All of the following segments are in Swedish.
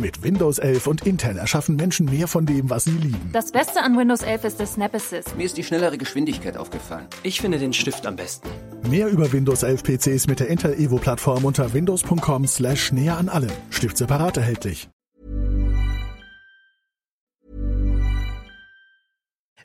Mit Windows 11 und Intel erschaffen Menschen mehr von dem, was sie lieben. Das Beste an Windows 11 ist der Snap Assist. Mir ist die schnellere Geschwindigkeit aufgefallen. Ich finde den Stift am besten. Mehr über Windows 11 PCs mit der Intel Evo Plattform unter windows.com slash näher an allem. Stift separat erhältlich.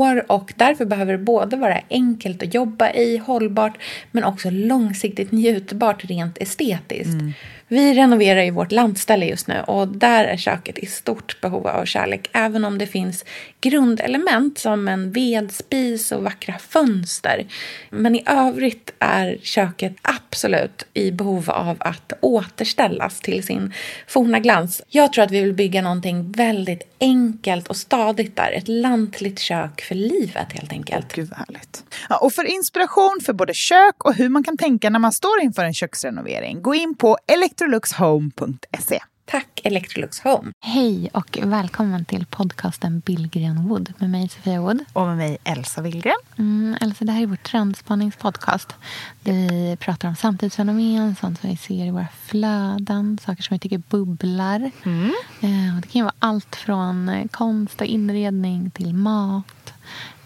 år och därför behöver det både vara enkelt att jobba i, hållbart men också långsiktigt njutbart rent estetiskt. Mm. Vi renoverar ju vårt landställe just nu och där är köket i stort behov av kärlek även om det finns grundelement som en vedspis och vackra fönster. Men i övrigt är köket absolut i behov av att återställas till sin forna glans. Jag tror att vi vill bygga någonting väldigt enkelt och stadigt där. Ett lantligt kök för livet helt enkelt. Gud vad härligt. Ja, och för inspiration för både kök och hur man kan tänka när man står inför en köksrenovering, gå in på electroluxhome.se. Tack Electrolux Home. Hej och välkommen till podcasten Billgren Wood med mig Sofia Wood. Och med mig Elsa Willgren. Mm, Elsa, det här är vår trendspaningspodcast. Vi pratar om samtidsfenomen, sånt som vi ser i våra flöden, saker som vi tycker bubblar. Mm. Eh, och det kan vara allt från eh, konst och inredning till mat.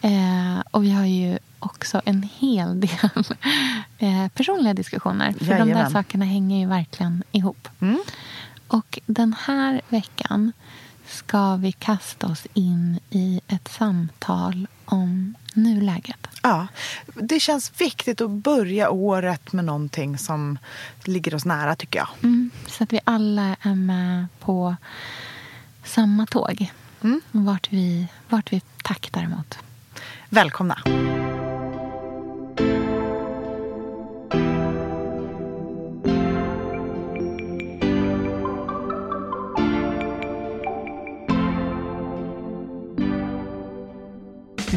Eh, och vi har ju också en hel del eh, personliga diskussioner. För Jajamän. de där sakerna hänger ju verkligen ihop. Mm. Och den här veckan ska vi kasta oss in i ett samtal om nuläget. Ja, det känns viktigt att börja året med någonting som ligger oss nära tycker jag. Mm, så att vi alla är med på samma tåg. Mm. Vart, vi, vart vi taktar mot. Välkomna.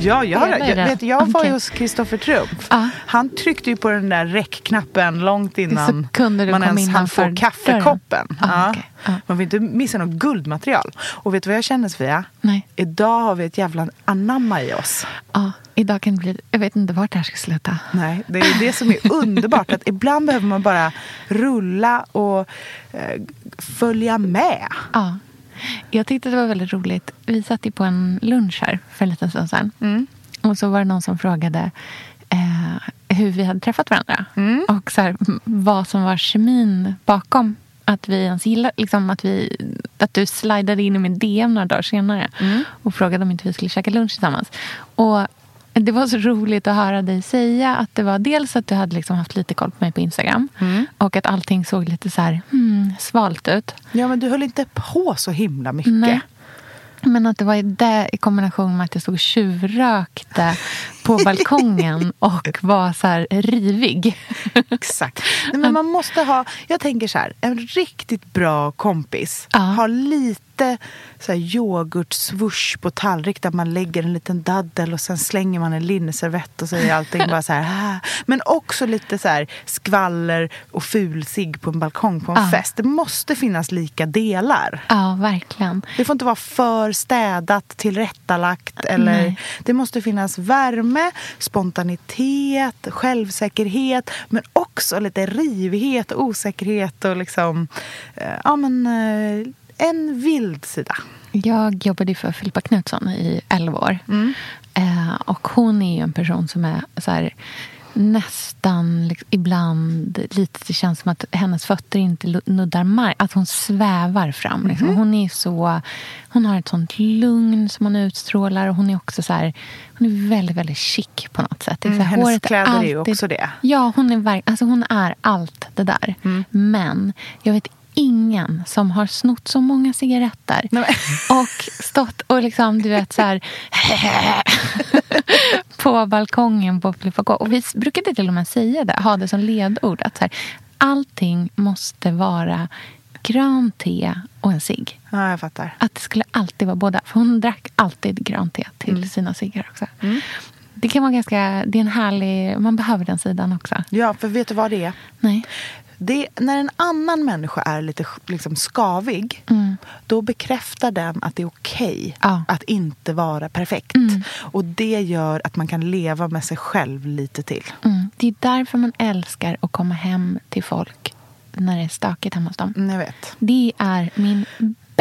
Ja, jag, jag, jag, vet, jag var okay. hos Kristoffer Trumpf. Ah. Han tryckte ju på den där räckknappen långt innan man ens hann få kaffekoppen. Ah, okay. ah. Man vill inte missa något guldmaterial. Och vet du vad jag känner Sofia? Nej. Idag har vi ett jävla anamma i oss. Ja, idag kan det bli... Jag vet inte vart det här ska sluta. Nej, det är det som är underbart. att ibland behöver man bara rulla och eh, följa med. Ja. Jag tyckte det var väldigt roligt. Vi satt ju på en lunch här för en liten stund sedan. Mm. Och så var det någon som frågade eh, hur vi hade träffat varandra. Mm. Och så här, vad som var kemin bakom att vi ens gillade, liksom att, vi, att du slidade in i min DM några dagar senare mm. och frågade om inte vi skulle käka lunch tillsammans. Och det var så roligt att höra dig säga att det var dels att du hade liksom haft lite koll på mig på Instagram mm. och att allting såg lite så här hmm, svalt ut. Ja, men du höll inte på så himla mycket. Nej. Men att det var det i kombination med att jag stod och tjuvrökte på balkongen och var så här rivig. Exakt. Nej, men man måste ha, jag tänker så här, en riktigt bra kompis ja. har lite så här yoghurtsvush på tallrik där man lägger en liten daddel och sen slänger man en linneservett och så är allting bara så här. Ah. Men också lite så här skvaller och fulsig på en balkong på en ja. fest. Det måste finnas lika delar. Ja, verkligen. Det får inte vara för städat, tillrättalagt. Eller, det måste finnas värme värme, spontanitet, självsäkerhet men också lite rivighet och osäkerhet och liksom, eh, ja men eh, en vild sida. Jag jobbade för Filippa Knutsson i 11 år. Mm. Eh, och hon är ju en person som är så här, nästan liksom, ibland lite det känns som att hennes fötter inte nuddar mark. Att hon svävar fram. Liksom. Mhm. Hon är så Hon har ett sånt lugn som hon utstrålar. Och hon är också så här, Hon är väldigt, väldigt chic på något sätt. Mm, hennes håret kläder är ju alltid- också det. Ja, hon är, verk- alltså hon är allt det där. Mm. Men jag vet ingen som har snott så många cigaretter och stått och liksom, du vet, så här på balkongen på Filippa K. Och vi brukade till och med säga det, ha det som ledord. Att så här, allting måste vara grönt te och en cigg. Ja, jag fattar. Att det skulle alltid vara båda. För hon drack alltid grönt te till Mm. sina ciggar också. Det kan vara ganska... Det är en härlig... Man behöver den sidan också. Ja, för vet du vad det är? Nej. Det är när en annan människa är lite liksom skavig, Mm. då bekräftar den att det är okej Ja. att inte vara perfekt. Mm. Och det gör att man kan leva med sig själv lite till. Mm. Det är därför man älskar att komma hem till folk när det är stökigt hemma hos dem. Jag vet. Det är min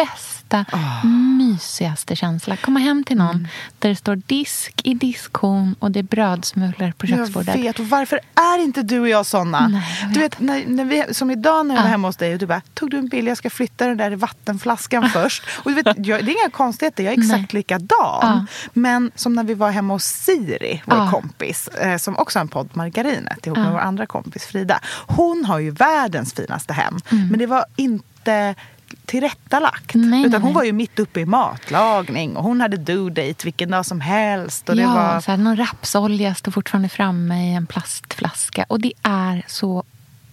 bästa, Ah. mysigaste känsla. Komma hem till någon Mm. där det står disk i diskhon och det är brödsmulor på Jag köksbordet. vet. Och varför är inte du och jag såna? Nej, jag du vet, när, när vi, som idag när jag var Ja. hemma hos dig och du bara, tog du en bild? Jag ska flytta den där vattenflaskan först. Och du vet, jag, det är inga konstigheter, jag är exakt Nej. likadan. Ja. Men som när vi var hemma hos Siri, vår Ja. kompis, eh, som också har en podd, Margarinet, ihop Ja. med vår andra kompis Frida. Hon har ju världens finaste hem. Mm. Men det var inte tillrättalagt. Nej, utan hon var ju mitt uppe i matlagning och hon hade due date vilken dag som helst. Och det ja, var... så här, någon rapsolja står fortfarande framme i en plastflaska. Och det är så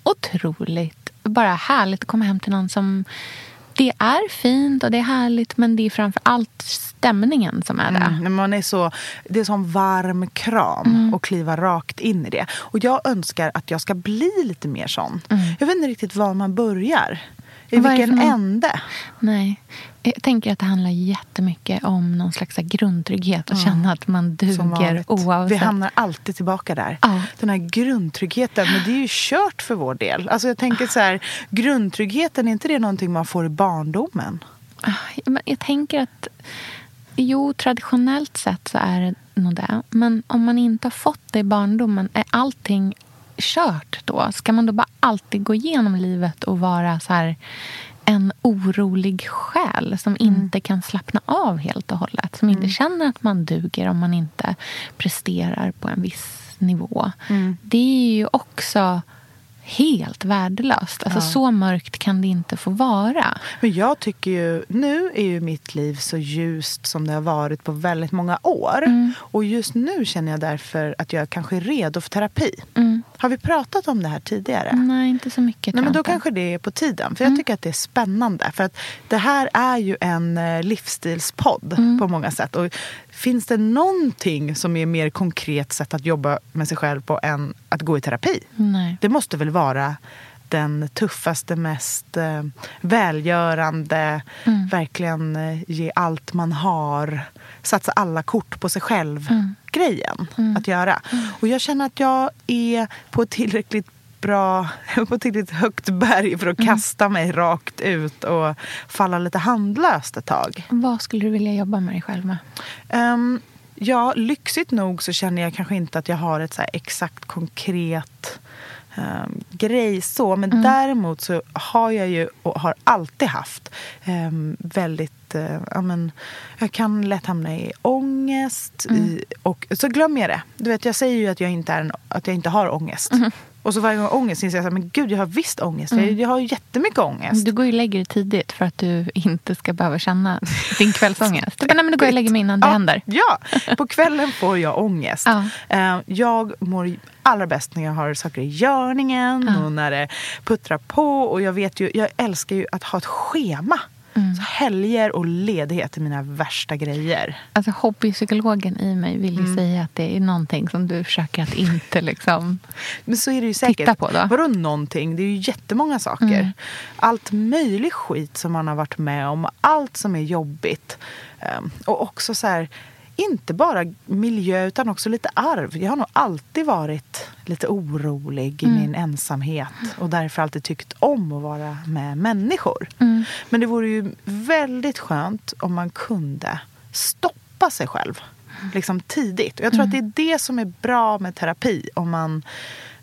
otroligt bara härligt att komma hem till någon som... Det är fint och det är härligt men det är framför allt stämningen som är det. Mm, man är så, det är som varm kram Mm. och kliva rakt in i det. Och jag önskar att jag ska bli lite mer sån. Mm. Jag vet inte riktigt var man börjar. I Vad vilken ände. Nej. Jag tänker att det handlar jättemycket om någon slags grundtrygghet och känna att man duger oavsett. Vi hamnar alltid tillbaka där. Ja. Den här grundtryggheten. Men det är ju kört för vår del. Alltså jag tänker så här, grundtryggheten, är inte det någonting man får i barndomen? Ah, Jag tänker att jo, traditionellt sett så är det nog det. Men om man inte har fått det i barndomen, är allting kört då? Ska man då bara alltid gå igenom livet och vara så här en orolig själ som inte kan slappna av helt och hållet? Som inte känner att man duger om man inte presterar på en viss nivå. Det är ju också helt värdelöst. Alltså, Ja. Så mörkt kan det inte få vara. Men jag tycker ju, nu är ju mitt liv så ljust som det har varit på väldigt många år. Mm. Och just nu känner jag därför att jag kanske är redo för terapi. Mm. Har vi pratat om det här tidigare? Nej, inte så mycket. Nej, men då inte. kanske det är på tiden. För jag Mm. tycker att det är spännande. För att det här är ju en eh, livsstilspodd Mm. på många sätt. Och finns det någonting som är mer konkret sätt att jobba med sig själv på än att gå i terapi? Nej. Det måste väl vara den tuffaste, mest eh, välgörande, Mm. verkligen eh, ge allt man har, satsa alla kort på sig själv Mm. grejen att göra. Och jag känner att jag är på ett tillräckligt bra, på ett tillräckligt högt berg för att Mm. kasta mig rakt ut och falla lite handlöst ett tag. Vad skulle du vilja jobba med dig själv med? Um, ja, lyxigt nog så känner jag kanske inte att jag har ett så här exakt konkret um, grej så. Men Mm. däremot så har jag ju och har alltid haft um, väldigt... Uh, ja, men, jag kan lätt hamna i ångest. Mm. I, och så glömmer jag det. Du vet, jag säger ju att jag inte, är en, att jag inte har ångest. Mm. Och så varje gång ångest inser jag att men gud, jag har visst ångest. Mm. Jag, har jättemycket ångest. Du går ju och lägger dig tidigt för att du inte ska behöva känna din kvällsångest. Du bara, nej, men då går jag och lägger mig innan det ja, händer. Ja, på kvällen får jag ångest. Ja. Eh, Jag mår allra bäst när jag har saker i görningen Ja. och när det puttrar på. Och jag vet ju, jag älskar ju att ha ett schema. Mm. Så helger och ledighet är mina värsta grejer. Alltså, hobbypsykologen i mig vill ju Mm. säga att det är någonting som du försöker att inte liksom... Men så är det ju säkert. Titta på då. Vadå någonting? Det är ju jättemånga saker. Mm. Allt möjligt skit som man har varit med om. Allt som är jobbigt. Ehm, och också så här, inte bara miljö utan också lite arv. Jag har nog alltid varit lite orolig i Mm. min ensamhet och därför alltid tyckt om att vara med människor. Mm. Men det vore ju väldigt skönt om man kunde stoppa sig själv liksom tidigt. Och jag tror att det är det som är bra med terapi. Om man,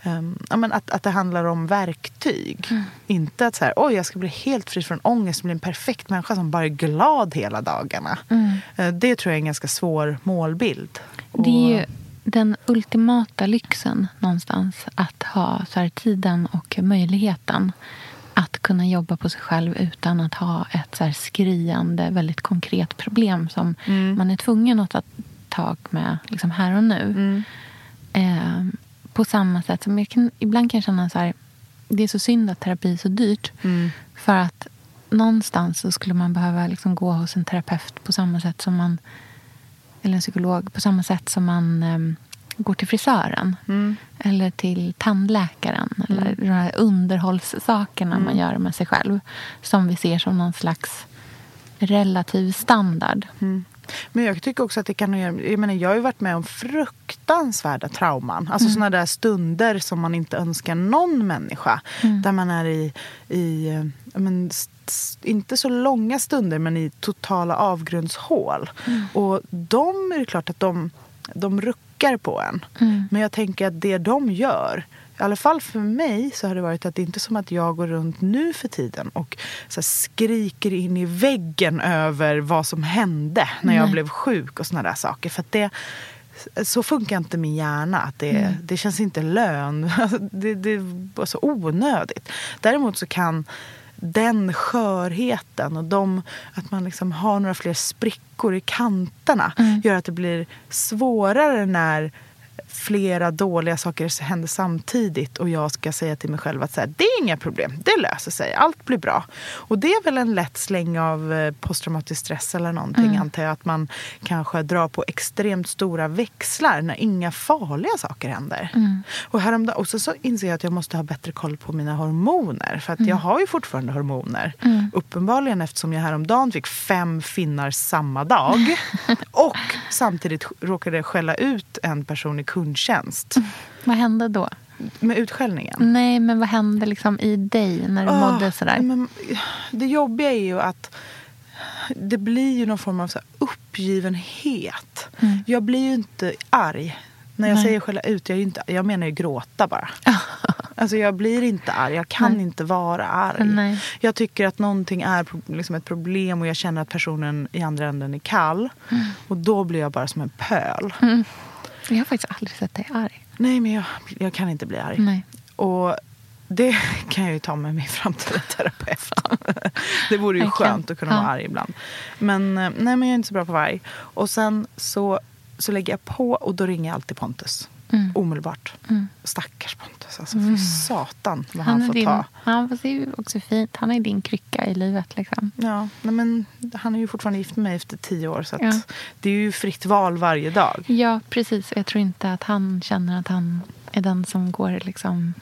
ehm, ja, men att, att det handlar om verktyg. Inte att så här, oj jag ska bli helt fri från ångest och bli en perfekt människa som bara är glad hela dagarna. Eh, Det tror jag är en ganska svår målbild. Det är ju den ultimata lyxen någonstans att ha så här, tiden och möjligheten att kunna jobba på sig själv utan att ha ett så här, skriande, väldigt konkret problem som man är tvungen att ta tag med liksom, här och nu. Eh, på samma sätt som jag kan, ibland kan jag känna så här, det är så synd att terapi är så dyrt. För att någonstans så skulle man behöva liksom gå hos en terapeut på samma sätt som man eller en psykolog på samma sätt som man em, går till frisören. Eller till tandläkaren. Eller de här underhållssakerna man gör med sig själv. Som vi ser som någon slags relativ standard. Men jag tycker också att det kan. Jag, menar, jag har ju varit med om fruktansvärda trauman. Alltså såna där stunder som man inte önskar någon människa. Där man är i, i eh, men, inte så långa stunder, men i totala avgrundshål. Och de är det klart att de, de ruckar på en. Men jag tänker att det de gör i alla fall för mig så har det varit att det inte är som att jag går runt nu för tiden och så skriker in i väggen över vad som hände när jag Nej. blev sjuk och såna där saker. För att det, så funkar inte min hjärna. Att det, det känns inte lön. Alltså, det, det var så onödigt. Däremot så kan den skörheten och de, att man liksom har några fler sprickor i kanterna gör att det blir svårare när flera dåliga saker händer samtidigt och jag ska säga till mig själv att så här, det är inga problem, det löser sig, allt blir bra. Och det är väl en lätt släng av eh, posttraumatisk stress eller någonting antar jag. Att man kanske drar på extremt stora växlar när inga farliga saker händer. Och, häromdagen, och så, så inser jag att jag måste ha bättre koll på mina hormoner. För att jag har ju fortfarande hormoner. Uppenbarligen eftersom jag häromdagen fick fem finnar samma dag. och samtidigt råkade skälla ut en person i kundtjänst. Vad hände då? Med utskällningen. Nej, men vad hände liksom i dig när du Ah, mådde sådär? Men, det jobbiga är ju att det blir ju någon form av så uppgivenhet. Jag blir ju inte arg. När jag Nej. säger skälla ut, jag, inte, jag menar ju gråta bara. Alltså jag blir inte arg, jag kan Nej. inte vara arg. Nej. Jag tycker att någonting är liksom ett problem och jag känner att personen i andra änden är kall. Och då blir jag bara som en pöl. Jag har faktiskt aldrig sett dig arg. Nej men jag, jag kan inte bli arg. Nej. Och det kan jag ju ta med min framtida terapeut. det vore ju skönt att kunna Ja. vara arg ibland. Men, eh, nej, men jag är inte så bra på att vara arg. Och sen så, så lägger jag på och då ringer jag alltid Pontus. Mm. Omedelbart. Stackars Pontus. Alltså, fy satan vad han, är får din, ta. Han fast det är också fint. Han är din krycka i livet. Liksom. Ja, nej, men han är ju fortfarande gift med mig efter tio år. Så Ja. det är ju fritt val varje dag. Ja, precis. Jag tror inte att han känner att han är den som går liksom...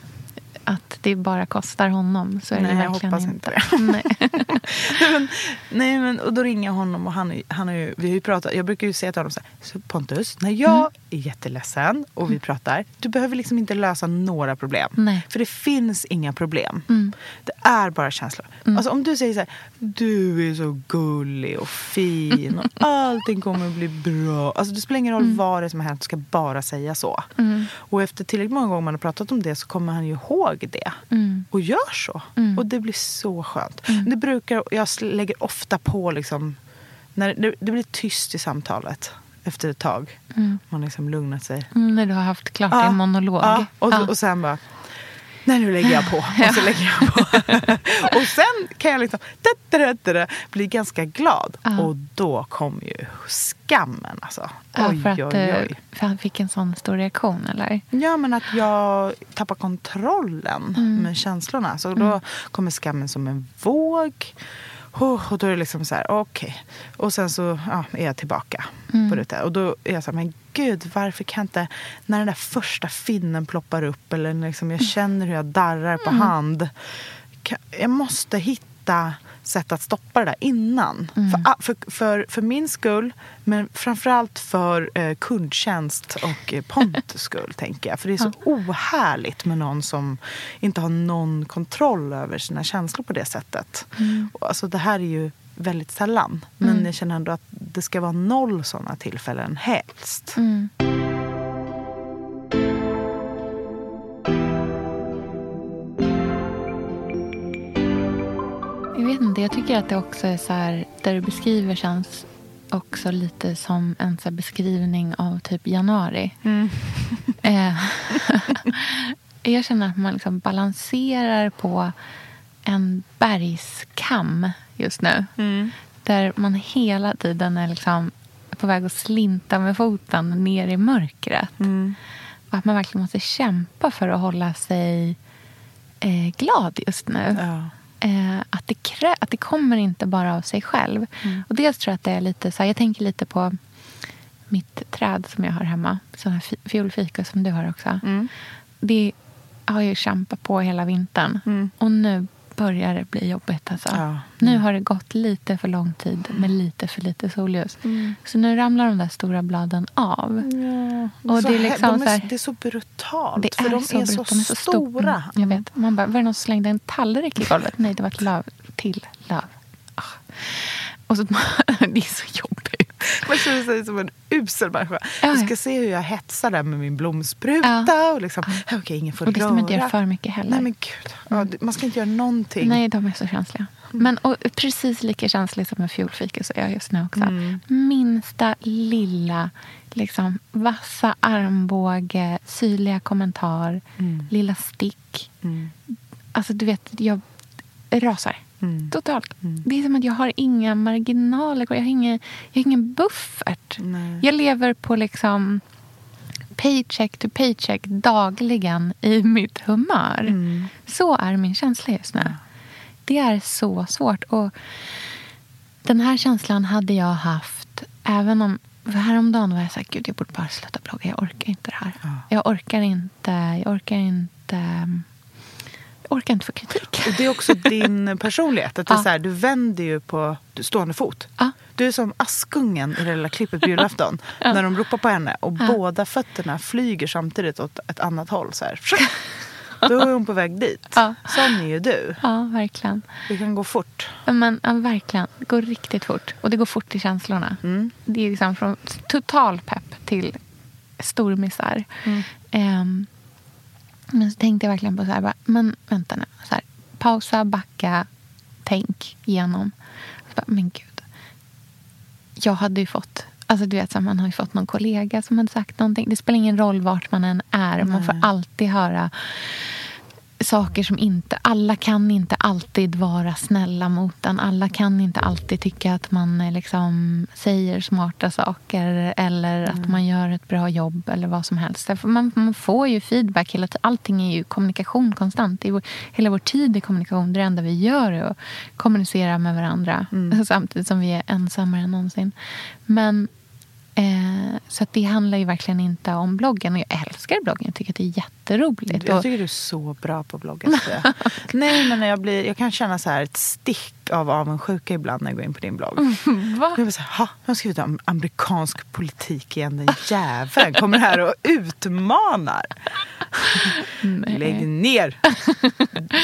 Att det bara kostar honom. Så är Nej, det jag verkligen hoppas inte det. Nej. nej, men, nej, men, och då ringer jag honom och han, han har ju, vi har ju pratat, jag brukar ju säga till honom så här, så Pontus, när jag Mm. är jätteledsen och vi pratar, du behöver liksom inte lösa några problem. Nej. För det finns inga problem. Mm. Det är bara känslor. Alltså om du säger så här, du är så gullig och fin och allting kommer att bli bra. Alltså det spelar ingen Mm. roll vad det är som har hänt, du ska bara säga så. Och efter tillräckligt många gånger man har pratat om det så kommer han ju ihåg det. Mm. Och gör så. Och det blir så skönt. Det brukar, jag lägger ofta på liksom, när det, det blir tyst i samtalet efter ett tag. Man har liksom lugnat sig. Mm, när du har haft klart Ja, din monolog. Ja, och, Ja. och sen bara, nej nu lägger jag på. Och så lägger jag på. och sen kan jag liksom bli ganska glad. Ja. Och då kommer ju skammen alltså. Oj, för, att, oj, eh, oj. för han fick en sån stor reaktion, eller? Ja, men att jag tappar kontrollen Mm. med känslorna. Så då kommer skammen som en våg. Oh, och då är det liksom så här, okej. Och sen så ja, är jag tillbaka Mm. på det. Och då är jag så här, men gud, varför kan inte... När den där första finnen ploppar upp eller liksom Mm. jag känner hur jag darrar på hand. Kan, jag måste hitta sätt att stoppa det där innan. Mm. För, ah, för, för, för min skull, men framförallt för eh, kundtjänst och eh, Pontus skull. tänker jag. För det är så ohärligt med någon som inte har någon kontroll över sina känslor på det sättet. Mm. Alltså, det här är ju väldigt sällan. Men Mm. jag känner ändå att det ska vara noll sådana tillfällen helst. Mm. Inte, jag tycker att det också är så här, där du beskriver känns också lite som en så beskrivning av typ januari. Eh, jag känner att man liksom balanserar på en bergskam just nu. Där man hela tiden är liksom på väg att slinta med foten ner i mörkret. Och att man verkligen måste kämpa för att hålla sig eh, glad just nu. Ja. Eh, att, det krä- att det kommer inte bara av sig själv. Och dels tror jag att det är lite så här, jag tänker lite på mitt träd som jag har hemma. Sån här fi- fiolfika som du har också. Det har ju kämpat på hela vintern. Och nu börjar det bli jobbigt. Alltså. Ja. Nu har det gått lite för lång tid med lite för lite solljus. Så nu ramlar de där stora bladen av. Och Så det är liksom de så är, här- det är så brutalt. det för är de så är så. De är så stora. Mm, jag vet. Man bara, var det någon som slängde en tallrik i golvet? Nej, det var ett löv till löv. Ah. Och så, det är så jobbigt. Man känner sig som en usel människa. Ja, Jag ja. ska se hur jag hetsar där med min blomspruta. Och liksom, okej, ingen får Och det ska röra. man inte göra för mycket heller. Nej, men gud. Ja, det- man ska inte göra någonting. Nej, de är så känsliga. Men och precis lika känslig som en fiolfika så är jag just nu också. Mm. Minsta lilla liksom, vassa armbåge, syrliga kommentar, Mm. lilla stick. Alltså du vet, jag rasar. Mm. Totalt. Det är som att jag har inga marginaler. Jag har ingen, jag har ingen buffert. Nej. Jag lever på liksom paycheck to paycheck dagligen i mitt humör. Mm. Så är min känsla just nu. Det är så svårt. Och den här känslan hade jag haft även om... För häromdagen var jag så här, gud jag borde bara sluta blogga. Jag orkar inte det här. Jag orkar inte... Jag orkar inte... Orkar inte få kritik. Och det är också din personlighet. Att du, Ja. så här, du vänder ju på stående fot. Ja. Du är som Askungen i det lilla klippet på julafton. När de ropar på henne och båda fötterna flyger samtidigt åt ett annat håll. Så här. Då är hon på väg dit. Ja. Sån är ju du. Ja, verkligen. Det kan gå fort. Men ja, verkligen, det går riktigt fort. Och det går fort i känslorna. Mm. Det är liksom från total pepp till stor misär. Mm. Ehm, men så tänkte jag verkligen på så här, bara, men vänta nu. Så här, pausa, backa, tänk igenom. Bara, men gud. Jag hade ju fått, alltså du vet, så här, man har ju fått någon kollega som hade sagt någonting. Det spelar ingen roll vart man än är. Man får alltid höra saker som inte... Alla kan inte alltid vara snälla mot en. Alla kan inte alltid tycka att man liksom säger smarta saker eller att man gör ett bra jobb eller vad som helst. Man, man får ju feedback hela tiden. Allting är ju kommunikation konstant. Vår, hela vår tid är kommunikation. Det enda vi gör är att kommunicera med varandra samtidigt som vi är ensammare än någonsin. Men Eh, så det handlar ju verkligen inte om bloggen. Och jag älskar bloggen. Jag tycker att det är jätteroligt. Jag tycker du är så bra på bloggen. Nej, men jag, blir, jag kan känna så här ett stick av avundsjuka ibland när jag går in på din blogg. Va? Jag blir så här, ha, jag har skrivit om amerikansk politik igen. Den jäveln kommer här och utmanar. Lägg ner.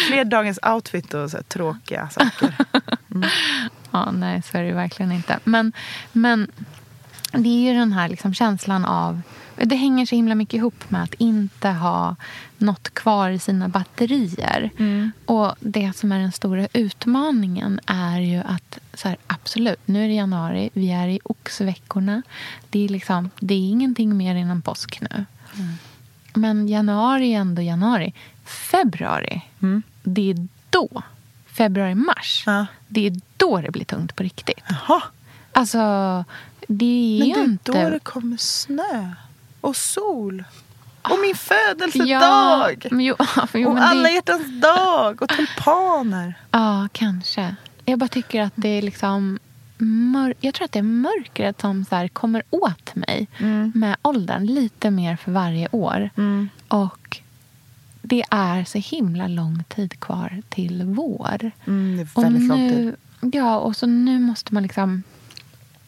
Fler dagens outfit och så här, tråkiga saker. Ja, nej, så är det verkligen inte. Men, men det är ju den här liksom känslan av... Det hänger så himla mycket ihop med att inte ha något kvar i sina batterier. Och det som är den stora utmaningen är ju att så här, absolut, nu är det januari, vi är i oxveckorna. Det är, liksom, det är ingenting mer innan påsk nu. Men januari är ändå januari. Februari, det är då. Februari-mars, Ja. det är då det blir tungt på riktigt. Jaha, Alltså, det är men ju det är inte... då det kommer snö och sol. Och min Ja, födelsedag! men jo, jo, och men alla det, hjärtans dag och tulpaner. Ja, kanske. Jag bara tycker att det är liksom... Mör... Jag tror att det är mörkret som så här kommer åt mig med åldern. Lite mer för varje år. Och det är så himla lång tid kvar till vår. Mm, det är Och väldigt lång nu, tid. Ja, och så nu måste man liksom...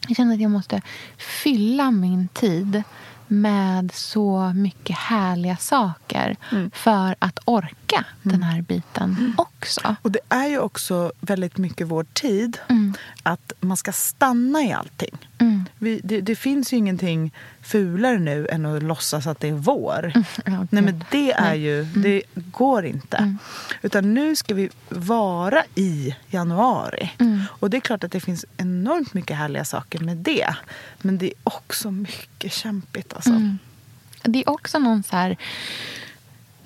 Jag känner att jag måste fylla min tid med så mycket härliga saker Mm. för att orka den här biten också. Och det är ju också väldigt mycket vår tid Mm. att man ska stanna i allting. Mm. Vi, det, det finns ju ingenting fulare nu än att låtsas att det är vår. Ja, Nej men det är ju, det går inte. Mm. Utan nu ska vi vara i januari. Mm. Och det är klart att det finns enormt mycket härliga saker med det. Men det är också mycket kämpigt alltså. Mm. Det är också någon så här...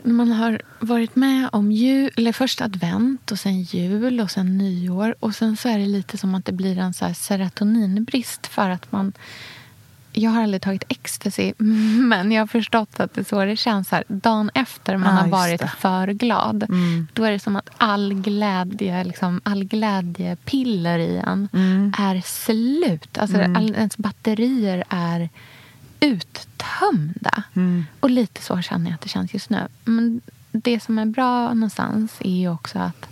Man har varit med om jul, eller först advent och sen jul och sen nyår. Och sen så är det lite som att det blir en så serotoninbrist för att man... Jag har aldrig tagit ecstasy, men jag har förstått att det är så det känns. Här, dagen efter man Ja, har varit det. för glad. Mm. Då är det som att all glädje, liksom, all glädjepiller i en Mm. är slut. Alltså all, ens batterier är uttömda. Mm. Och lite så känner jag att det känns just nu. Men det som är bra någonstans är ju också att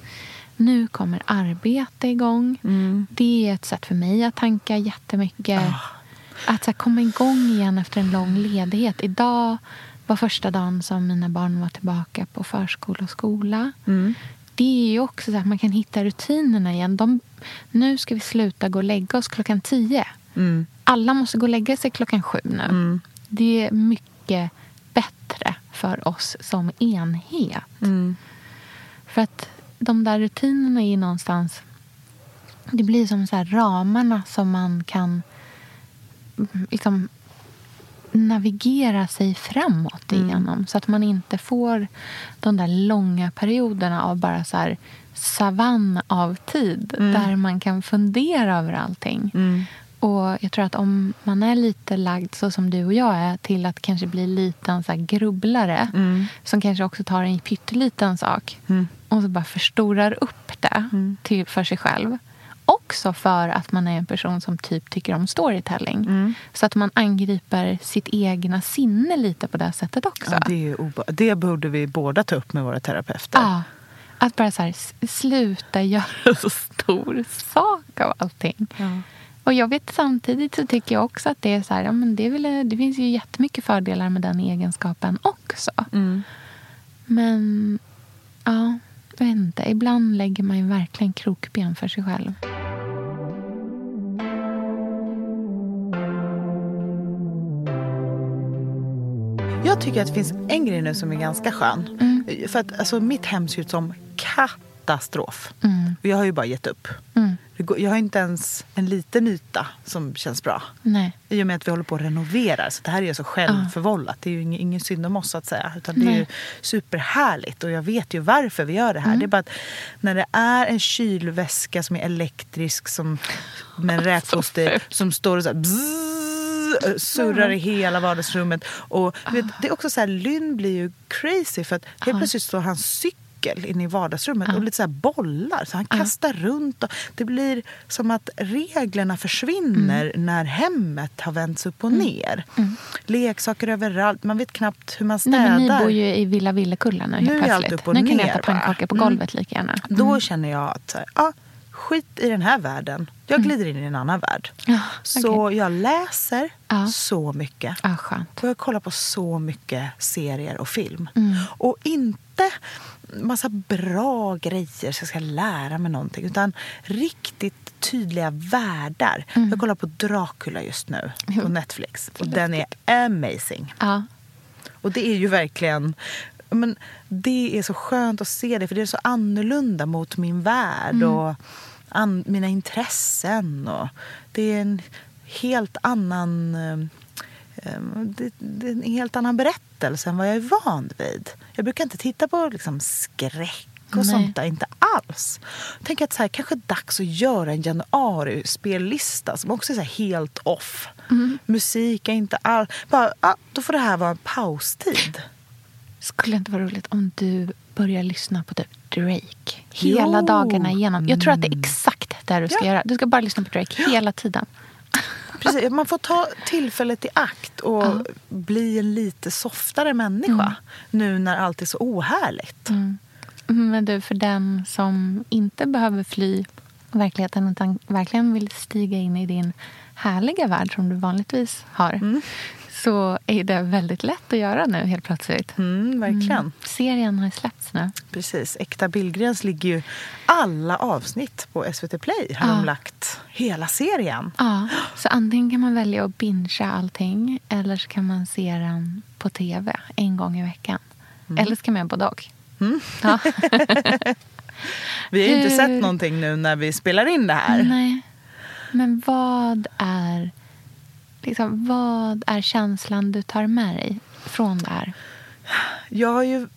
nu kommer arbete igång. Mm. Det är ett sätt för mig att tanka jättemycket. Ah. Att så komma igång igen efter en lång ledighet. Idag var första dagen som mina barn var tillbaka på förskola och skola. Mm. Det är ju också så att man kan hitta rutinerna igen. De, nu ska vi sluta gå och lägga oss klockan tio. Mm. Alla måste gå och lägga sig klockan sju nu. Mm. Det är mycket bättre för oss som enhet. Mm. För att de där rutinerna är någonstans... Det blir som så ramarna som man kan liksom navigera sig framåt igenom. Så att man inte får de där långa perioderna av bara så här savann av tid där man kan fundera över allting. Mm. Och jag tror att om man är lite lagd så som du och jag är till att kanske bli lite en så här grubblare Mm. som kanske också tar en pytteliten sak Mm. och så bara förstorar upp det till, för sig själv. Också för att man är en person som typ tycker om storytelling. Mm. Så att man angriper sitt egna sinne lite på det sättet också. Ja, det, är ju obe- det borde vi båda ta upp med våra terapeuter. Ja. Att bara så här, sluta göra så stor sak av allting. Ja. Och jag vet samtidigt så tycker jag också att det är så här, ja, men det, väl, det finns ju jättemycket fördelar med den egenskapen också. Mm. Men ja, inte. Ibland lägger man ju verkligen krokben för sig själv. Jag tycker att det finns en grej nu som är ganska skön. Mm. För att alltså, mitt hem ser ut som katastrof. Mm. Och jag har ju bara gett upp. Mm. Jag har inte ens en liten yta som känns bra. Nej. I och med att vi håller på att renovera. Så det här är ju så självförvållat. Det är ju ingen, ingen synd om oss så att säga. Utan det är ju Nej. superhärligt. Och jag vet ju varför vi gör det här. Det är bara att när det är en kylväska som är elektrisk som, med en räkpost i, som står och så här bzzz, surrar i hela vardagsrummet. Och vet, det är också så här, Lynn blir ju crazy för att helt plötsligt står hans cykel inne i vardagsrummet och lite så här bollar. Så han kastar runt. Och det blir som att reglerna försvinner när hemmet har vänts upp och ner. Leksaker överallt. Man vet knappt hur man Nej, städar. men ni bor ju i Villa Villekulla nu helt Nu är allt plötsligt. upp och nu kan ni äta pannkakor på Mm. golvet lika gärna. Då känner jag att ah, skit i den här världen. Jag glider in i en annan värld. Ja, Så jag läser Ja. så mycket. Skönt. Och jag kollar på så mycket serier och film. Mm. Och inte massa bra grejer så jag ska lära mig någonting. Utan riktigt tydliga världar. Mm. Jag kollar på Dracula just nu på Netflix. Och den är amazing. Ja. Och det är ju verkligen... Men det är så skönt att se det, för det är så annorlunda mot min värld och an, mina intressen. Och det är en helt annan... eh, eh, Det, det är en helt annan berättelse än vad jag är van vid. Jag brukar inte titta på liksom skräck och Nej. sånt där, inte alls. Jag tänker att så här, kanske är dags att göra en januari-spellista som också är helt off. Musik är inte alls... Bara, ah, då får det här vara en paustid. Skulle det inte vara roligt om du börjar lyssna på typ Drake hela Jo. dagarna igenom? Jag tror att det är exakt det du ska Ja. göra. Du ska bara lyssna på Drake hela tiden. Precis, man får ta tillfället i akt och bli en lite softare människa nu när allt är så ohärligt. Men du, för den som inte behöver fly verkligheten utan verkligen vill stiga in i din härliga värld som du vanligtvis har mm. Så är det väldigt lätt att göra nu helt plötsligt. Mm, verkligen. Mm. Serien har släppts nu. Precis. Äkta Billgrens ligger ju alla avsnitt på SVT Play. Har ja. de lagt hela serien. Ja, så antingen kan man välja att bingea allting eller så kan man se den på tv en gång i veckan. Mm. Eller så kan man göra både och. Mm. Ja. Vi har ju inte sett någonting nu när vi spelar in det här. Nej. Men vad är, liksom, vad är känslan du tar med dig från det här? Jag har ju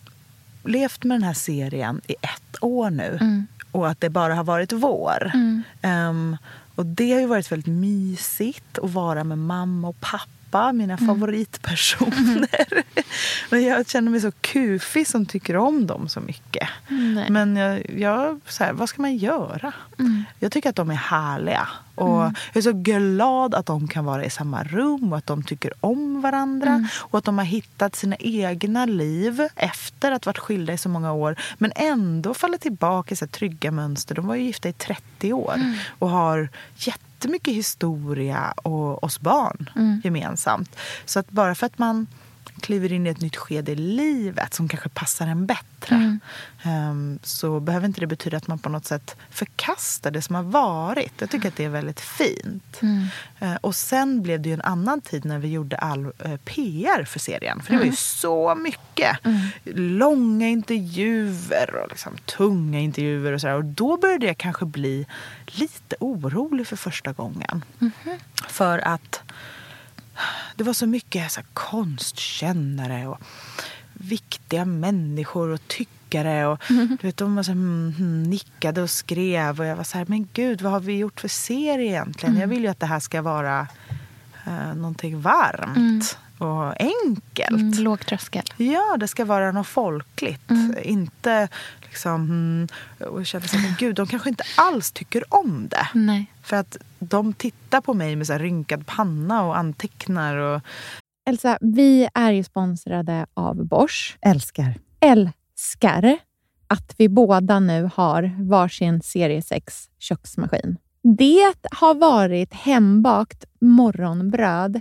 levt med den här serien i ett år nu. Mm. Och att det bara har varit vår. Mm. Um, och det har ju varit väldigt mysigt att vara med mamma och pappa pappa, mina mm. favoritpersoner. Men jag känner mig så kufig som tycker om dem så mycket. Nej. Men jag, jag, så här, vad ska man göra? Mm. Jag tycker att de är härliga. Och mm. Jag är så glad att de kan vara i samma rum och att de tycker om varandra. Mm. Och att de har hittat sina egna liv efter att ha varit skilda i så många år. Men ändå faller tillbaka i så trygga mönster. De var ju gifta i 30 år mm. och har jätte jättemycket historia och oss barn mm. gemensamt. Så att bara för att man kliver in i ett nytt skede i livet som kanske passar en bättre mm. um, så behöver inte det betyda att man på något sätt förkastar det som har varit. Jag tycker att det är väldigt fint. Mm. Uh, och sen blev det ju en annan tid när vi gjorde all uh, PR för serien. För det var ju mm. så mycket. Mm. Långa intervjuer och liksom tunga intervjuer och sådär. Och då började jag kanske bli lite orolig för första gången. -hmm. För att det var så mycket så här, konstkännare och viktiga människor och tyckare. Och, mm. du vet, de så här, mm, mm, nickade och skrev. Och jag var så här, men gud, vad har vi gjort för serie egentligen? Mm. Jag vill ju att det här ska vara uh, någonting varmt mm. och enkelt. Mm, låg tröskel. Ja, det ska vara något folkligt. Mm. Inte liksom... Mm, och jag kände så här, gud, de kanske inte alls tycker om det. Nej. För att de tittar på mig med så rynkad panna och antecknar. Och... Elsa, vi är ju sponsrade av Bosch. Älskar. Älskar att vi båda nu har varsin serie 6 köksmaskin. Det har varit hembakt morgonbröd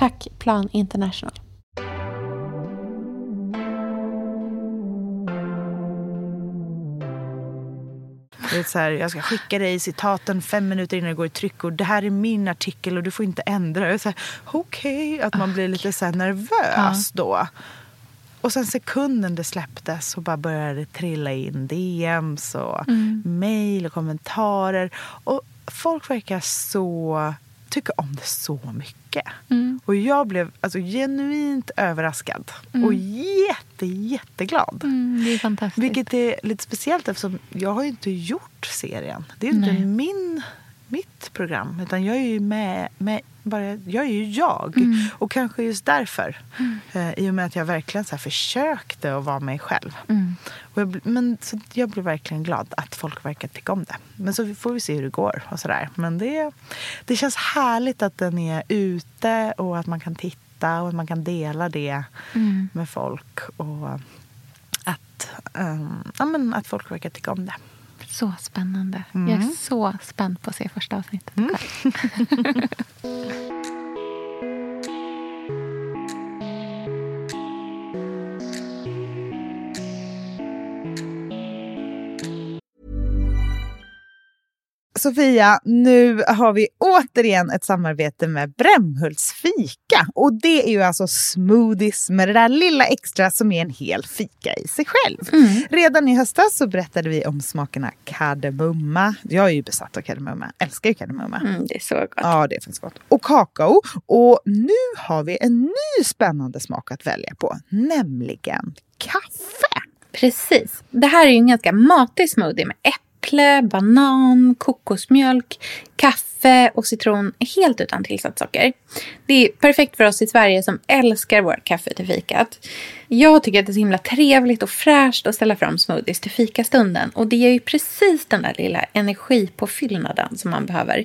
Tack Plan International. Det är så här, jag ska skicka dig citaten fem minuter innan det går i tryck och det här är min artikel och du får inte ändra. Okej, att man blir lite så nervös då. Och sen sekunden det släpptes så bara började det trilla in DMs och mejl och kommentarer. Och folk verkar så tycka om det så mycket. Och jag blev alltså, genuint överraskad och jätte, jätteglad. Mm, det är fantastiskt. Vilket är lite speciellt eftersom jag har ju inte gjort serien. Det är ju inte min, mitt program. Utan jag är ju med, med bara, jag är ju jag. Mm. Och kanske just därför. Eh, I och med att jag verkligen så försökte att vara mig själv. Mm. Jag, men, så jag blev verkligen glad att folk verkar tycka om det. Men så får vi se hur det går. och sådär. Men det, det känns härligt att den är ute och att man kan titta och att man kan dela det Mm. med folk. Och att, ehm, ja, men att folk verkar tycka om det. Så spännande. Mm. Jag är så spänd på att se första avsnittet. Sofia, nu har vi återigen ett samarbete med Brämhults fika. Och det är ju alltså smoothies med det där lilla extra som är en hel fika i sig själv. Mm. Redan i höstas så berättade vi om smakerna kardemumma. Jag är ju besatt av kardemumma, älskar ju kardemumma. Mm, det är så gott. Ja, det är faktiskt gott. Och kakao. Och nu har vi en ny spännande smak att välja på, nämligen kaffe. Precis. Det här är ju en ganska matig smoothie med äpple banan, kokosmjölk, kaffe och citron helt utan tillsatt socker. Det är perfekt för oss i Sverige som älskar vårt kaffe till fikat. Jag tycker att det är så himla trevligt och fräscht att ställa fram smoothies till fikastunden och det ger ju precis den där lilla energipåfyllnaden som man behöver.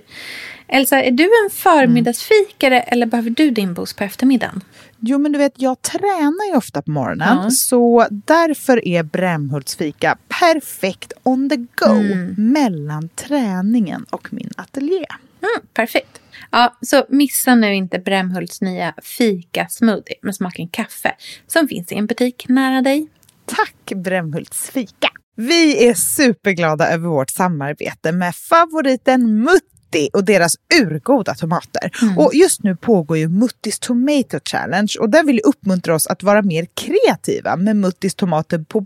Elsa, är du en förmiddagsfikare mm. eller behöver du din boost på eftermiddagen? Jo, men du vet, jag tränar ju ofta på morgonen. Ja. Så därför är Brämhults fika perfekt on the go mm. mellan träningen och min ateljé. Mm, perfekt. Ja, så missa nu inte Brämhults nya fika-smoothie med smaken kaffe som finns i en butik nära dig. Tack Brämhults fika! Vi är superglada över vårt samarbete med favoriten Mutt Mutti och deras urgoda tomater. Mm. Och just nu pågår ju Muttis Tomato Challenge och där vill uppmuntra oss att vara mer kreativa med Muttis tomater på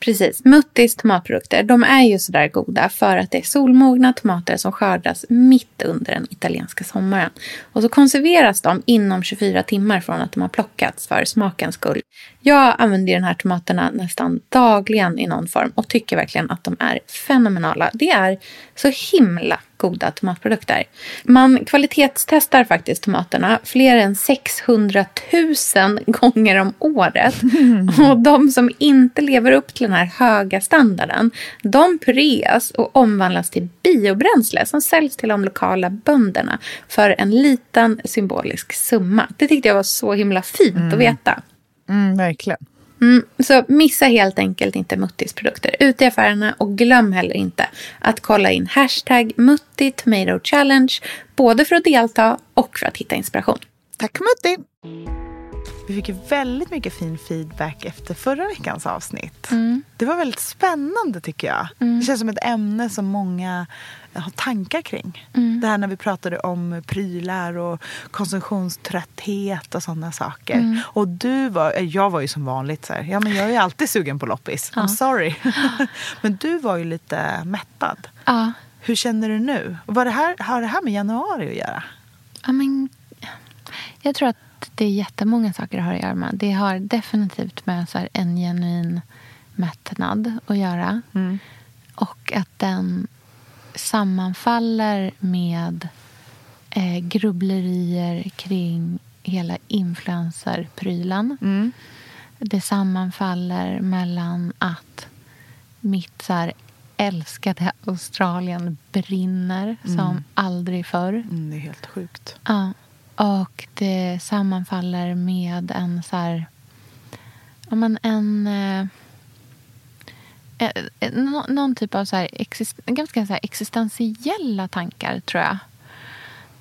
Precis. Muttis tomatprodukter de är ju sådär goda för att det är solmogna tomater som skördas mitt under den italienska sommaren. Och så konserveras de inom 24 timmar från att de har plockats för smakens skull. Jag använder de här tomaterna nästan dagligen i någon form och tycker verkligen att de är fenomenala. Det är så himla goda tomatprodukter. Man kvalitetstestar faktiskt tomaterna fler än 600 000 gånger om året. Och de som inte lever upp till den här höga standarden, de pureas och omvandlas till biobränsle som säljs till de lokala bönderna för en liten symbolisk summa. Det tyckte jag var så himla fint mm. att veta. Mm, verkligen. Mm, så missa helt enkelt inte Muttis produkter ute i affärerna och glöm heller inte att kolla in hashtag Mutti Tomato Challenge både för att delta och för att hitta inspiration. Tack Mutti! Vi fick väldigt mycket fin feedback efter förra veckans avsnitt. Mm. Det var väldigt spännande tycker jag. Mm. Det känns som ett ämne som många har tankar kring. Mm. Det här när vi pratade om prylar och konsumtionströtthet och sådana saker. Mm. Och du var, eh, jag var ju som vanligt så här, ja men jag är alltid sugen på loppis. Ja. I'm sorry. men du var ju lite mättad. Ja. Hur känner du nu? Var det här, har det här med januari att göra? Ja, men, jag tror att det är jättemånga saker det har att göra med. Det har definitivt med så en genuin mättnad att göra. Mm. Och att den sammanfaller med eh, grubblerier kring hela influencerprylen. Mm. Det sammanfaller mellan att mitt så här, älskade Australien brinner mm. som aldrig förr. Mm, det är helt sjukt. Ja. Och det sammanfaller med en så här... Ja, men en... Eh, Eh, eh, någon typ av så här, exist, ganska så här existentiella tankar, tror jag.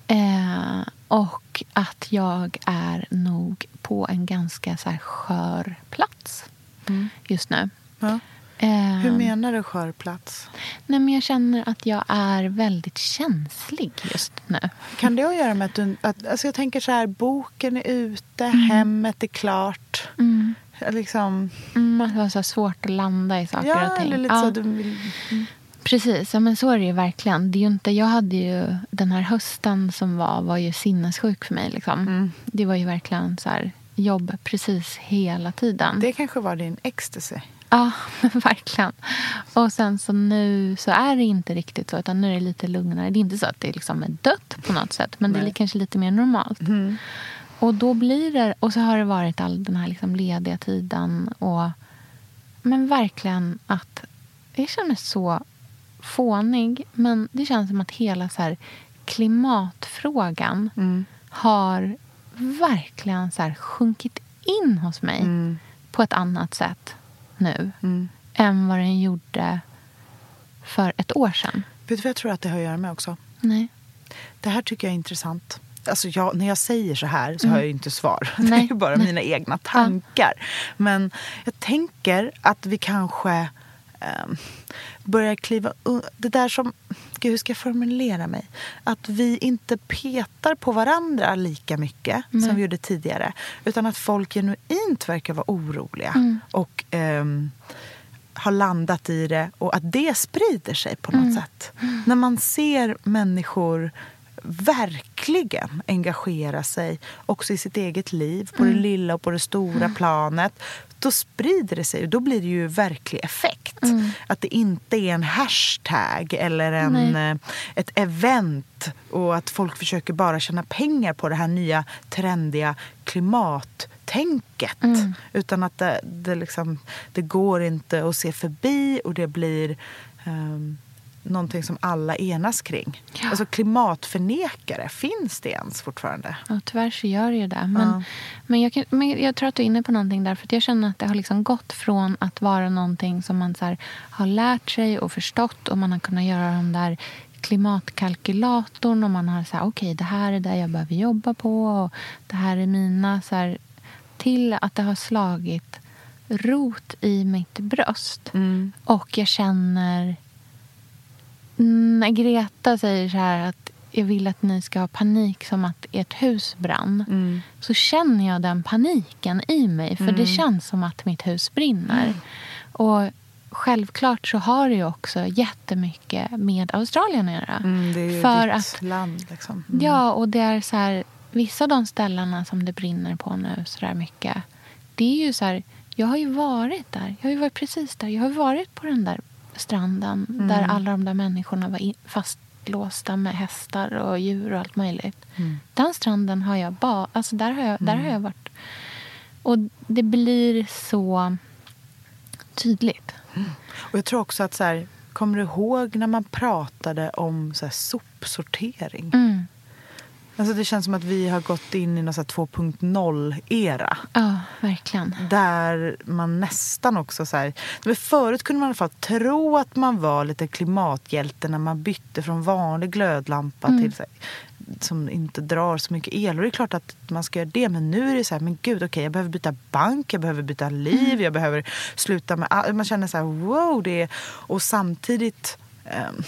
Eh, och att jag är nog på en ganska så skör plats mm. just nu. Ja. Eh, Hur menar du skör plats? Nej, men jag känner att jag är väldigt känslig just nu. Kan det ha att göra med att du... Att, alltså jag tänker så här, boken är ute, mm. hemmet är klart. Mm. Liksom... Mm, det var så svårt att landa i saker ja, och ting. Eller lite ja. så du vill... Mm. Precis, ja, men så är det ju verkligen. Det är inte, jag hade ju den här hösten som var, var ju sinnessjuk för mig. Liksom. Mm. Det var ju verkligen så här, jobb precis hela tiden. Det kanske var din ecstasy. Ja, verkligen. Och sen så nu så är det inte riktigt så, utan nu är det lite lugnare. Det är inte så att det liksom är dött på något sätt, men Nej. det är kanske lite mer normalt. Mm. Och då blir det, och så har det varit all den här liksom lediga tiden. Och, men verkligen att jag känner så fånig. Men det känns som att hela så här klimatfrågan mm. har verkligen så här sjunkit in hos mig Mm. på ett annat sätt nu än vad den gjorde för ett år sedan. Vet du vad jag tror att det har att göra med också? Nej. Det här tycker jag är intressant. Alltså jag, när jag säger så här så har jag ju inte svar. Det är Nej. ju bara Nej. mina egna tankar. Men jag tänker att vi kanske um, börjar kliva un- Det där som... Gud, hur ska jag formulera mig? Att vi inte petar på varandra lika mycket som vi gjorde tidigare. Utan att folk genuint verkar vara oroliga. Och ehm, har landat i det och att det sprider sig på något sätt. När man ser människor verkligen engagera sig också i sitt eget liv, på det lilla och på det stora planet. Då sprider det sig och då blir det ju verklig effekt. Att det inte är en hashtag eller en, Nej. eh, ett event och att folk försöker bara tjäna pengar på det här nya trendiga klimattänket. Utan att det, det, liksom, det går inte att se förbi och det blir um, någonting som alla enas kring. Ja. Alltså klimatförnekare, finns det ens fortfarande? Ja, tyvärr så gör det ju det. Men, Ja. men, jag men jag tror att du är inne på någonting där. För jag känner att det har liksom gått från att vara någonting som man så här, har lärt sig och förstått och man har kunnat göra de där klimatkalkylatorn och man har sagt okej det här är det jag behöver jobba på och det här är mina så här, till att det har slagit rot i mitt bröst. Och jag känner när Greta säger så här att jag vill att ni ska ha panik som att ert hus brann. Så känner jag den paniken i mig. För det känns som att mitt hus brinner. Och självklart så har det ju också jättemycket med Australien att göra. Mm, det är ju för ditt att land. Liksom. Mm. Ja, och det är så här, vissa av de ställena som det brinner på nu så där mycket. Det är ju så här, jag har ju varit där. Jag har ju varit precis där. Jag har varit på den där stranden där alla de där människorna var fastlåsta med hästar och djur och allt möjligt. Den stranden har jag bara, alltså där har jag, där har jag varit. Och det blir så tydligt. Och jag tror också att så här, kommer du ihåg när man pratade om så här, sopsortering? Mm. Alltså det känns som att vi har gått in i någon så här 2.0-era. Ja, verkligen. Där man nästan också så här... Men förut kunde man i alla fall tro att man var lite klimathjälte när man bytte från vanlig glödlampa till så här, som inte drar så mycket el. Och det är klart att man ska göra det. Men nu är det så här, men gud okej, jag behöver byta bank, jag behöver byta liv, jag behöver sluta med all... Man känner så här, wow, det är... Och samtidigt ehm,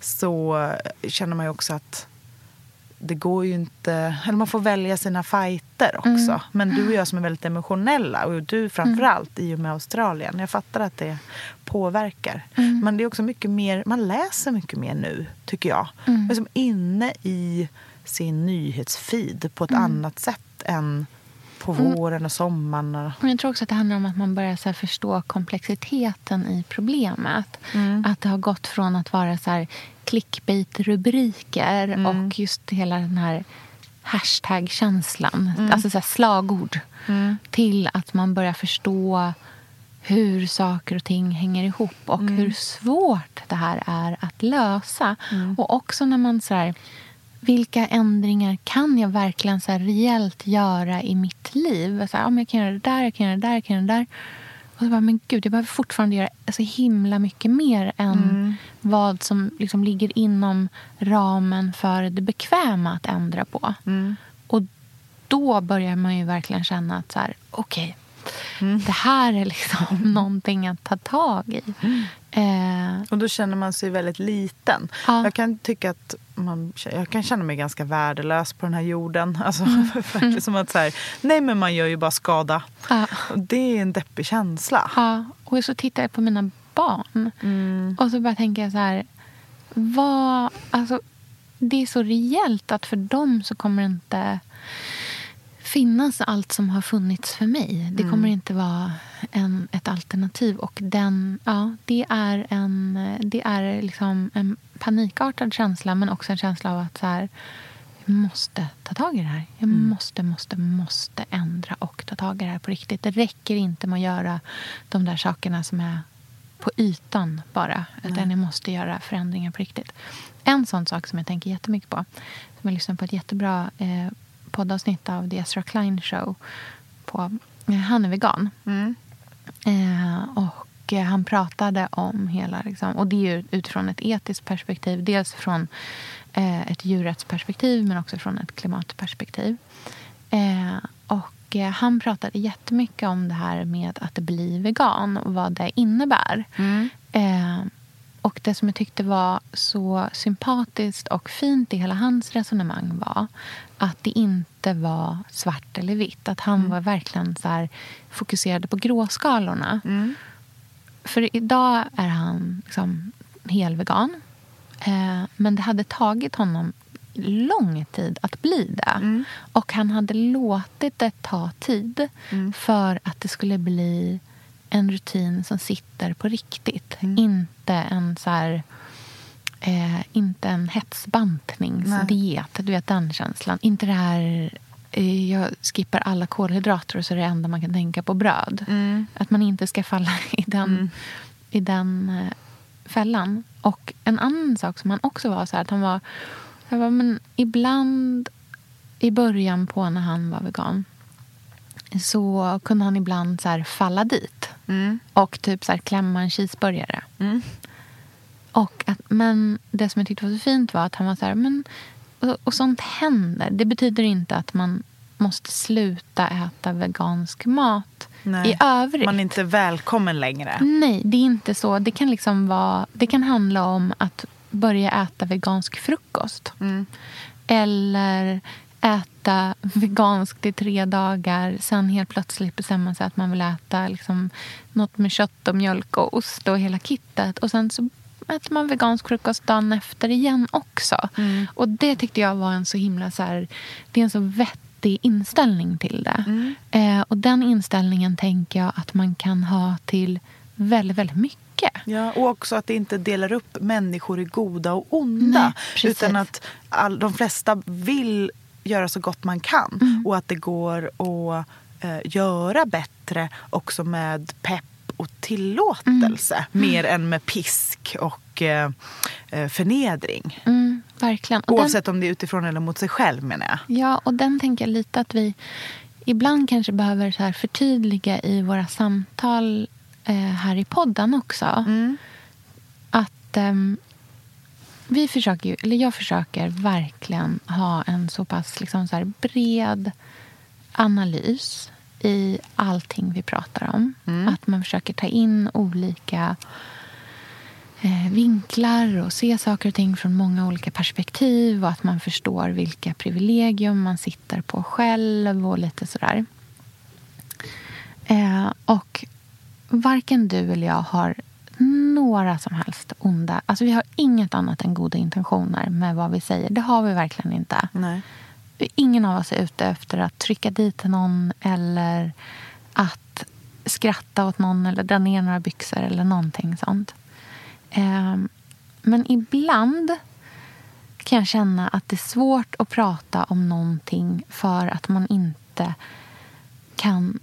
så känner man ju också att det går ju inte... Eller man får välja sina fighter också. Men du och jag som är väldigt emotionella och du framförallt i och med Australien. Jag fattar att det påverkar. Men det är också mycket mer... Man läser mycket mer nu, tycker jag. Man är som inne i sin nyhetsfeed på ett annat sätt än på våren och sommaren. Och... Men jag tror också att det handlar om att man börjar så förstå komplexiteten i problemet. Att det har gått från att vara så här clickbait-rubriker och just hela den här hashtag-känslan, alltså så slagord till att man börjar förstå hur saker och ting hänger ihop och hur svårt det här är att lösa. Och också när man så här, vilka ändringar kan jag verkligen så här reellt göra i mitt liv? Så här, ja, jag kan göra det där, jag kan göra det där, jag kan göra det där. Och så bara, men gud, jag behöver fortfarande göra så himla mycket mer än vad som liksom ligger inom ramen för det bekväma att ändra på. Och då börjar man ju verkligen känna att så här, okej, det här är liksom någonting att ta tag i. Eh, Och då känner man sig väldigt liten. Ja. Jag kan tycka att man, jag kan känna mig ganska värdelös på den här jorden. Alltså, verkligen som att så här, nej men man gör ju bara skada. ja. Det är en deppig känsla. Ja, och så tittar jag på mina barn. Och så bara tänker jag så här. Vad, alltså, det är så rejält att för dem så kommer det inte finnas allt som har funnits för mig. Det kommer inte vara en, ett alternativ. Och den, ja, det är, en, det är liksom en panikartad känsla men också en känsla av att så här, jag måste ta tag i det här. Jag måste, måste, måste ändra och ta tag i det här på riktigt. Det räcker inte med att göra de där sakerna som är på ytan bara. Utan jag måste göra förändringar på riktigt. En sån sak som jag tänker jättemycket på. Som jag lyssnade på ett jättebra eh, poddavsnitt av The Ezra Klein Show på, eh, han är vegan. Mm. Eh, och eh, han pratade om hela, liksom, och det är utifrån ett etiskt perspektiv. Dels från eh, ett djurrättsperspektiv men också från ett klimatperspektiv. Eh, och eh, han pratade jättemycket om det här med att bli vegan och vad det innebär. Mm. Och det som jag tyckte var så sympatiskt och fint i hela hans resonemang var att det inte var svart eller vitt. Att han Mm. var verkligen så här fokuserad på gråskalorna. Mm. För idag är han liksom helvegan. Eh, men det hade tagit honom lång tid att bli det. Mm. Och han hade låtit det ta tid Mm. för att det skulle bli en rutin som sitter på riktigt. Mm. Inte en så här... Eh, inte en hetsbantningsdiet. Du vet den känslan. Inte det här... Eh, jag skippar alla kolhydrater och så är det enda man kan tänka på bröd. Mm. Att man inte ska falla i den, Mm. i den eh, fällan. Och en annan sak som han också var så här, att han var... Jag var men ibland i början på när han var vegan så kunde han ibland så här falla dit Mm. och typ så här klämma en cheeseburgare. Mm. Och att, men det som jag tyckte var så fint var att han var så här, men, och, och sånt händer. Det betyder inte att man måste sluta äta vegansk mat Nej. i övrigt. Man är inte välkommen längre. Nej, det är inte så. Det kan, liksom vara, det kan handla om att börja äta vegansk frukost. Mm. Eller äta veganskt i tre dagar. Sen helt plötsligt bestämma sig att man vill äta liksom, något med kött och mjölk och ost och hela kittet. Och sen så äter man vegansk frukost dagen efter igen också. Mm. Och det tyckte jag var en så himla... Så här, det är en så vettig inställning till det. Mm. Eh, och den inställningen tänker jag att man kan ha till väldigt, väldigt mycket. Ja, och också att det inte delar upp människor i goda och onda. Nej, utan att all, de flesta vill göra så gott man kan. Mm. Och att det går att eh, göra bättre också med pepp och tillåtelse. Mer än med pisk och eh, eh, förnedring. Mm, verkligen. Och den- Oavsett om det är utifrån eller mot sig själv menar jag. Ja, och den tänker jag lite att vi ibland kanske behöver så här förtydliga i våra samtal eh, här i podden också. Att ehm, vi försöker ju, eller jag försöker verkligen ha en så pass liksom så bred analys i allting vi pratar om. Att man försöker ta in olika eh, vinklar och se saker och ting från många olika perspektiv och att man förstår vilka privilegium man sitter på själv och lite sådär. Eh, och varken du eller jag har några som helst onda... Alltså vi har inget annat än goda intentioner med vad vi säger. Det har vi verkligen inte. Nej. Ingen av oss är ute efter att trycka dit någon eller att skratta åt någon eller dra ner några byxor eller någonting sånt. Ehm, Men ibland kan jag känna att det är svårt att prata om någonting för att man inte kan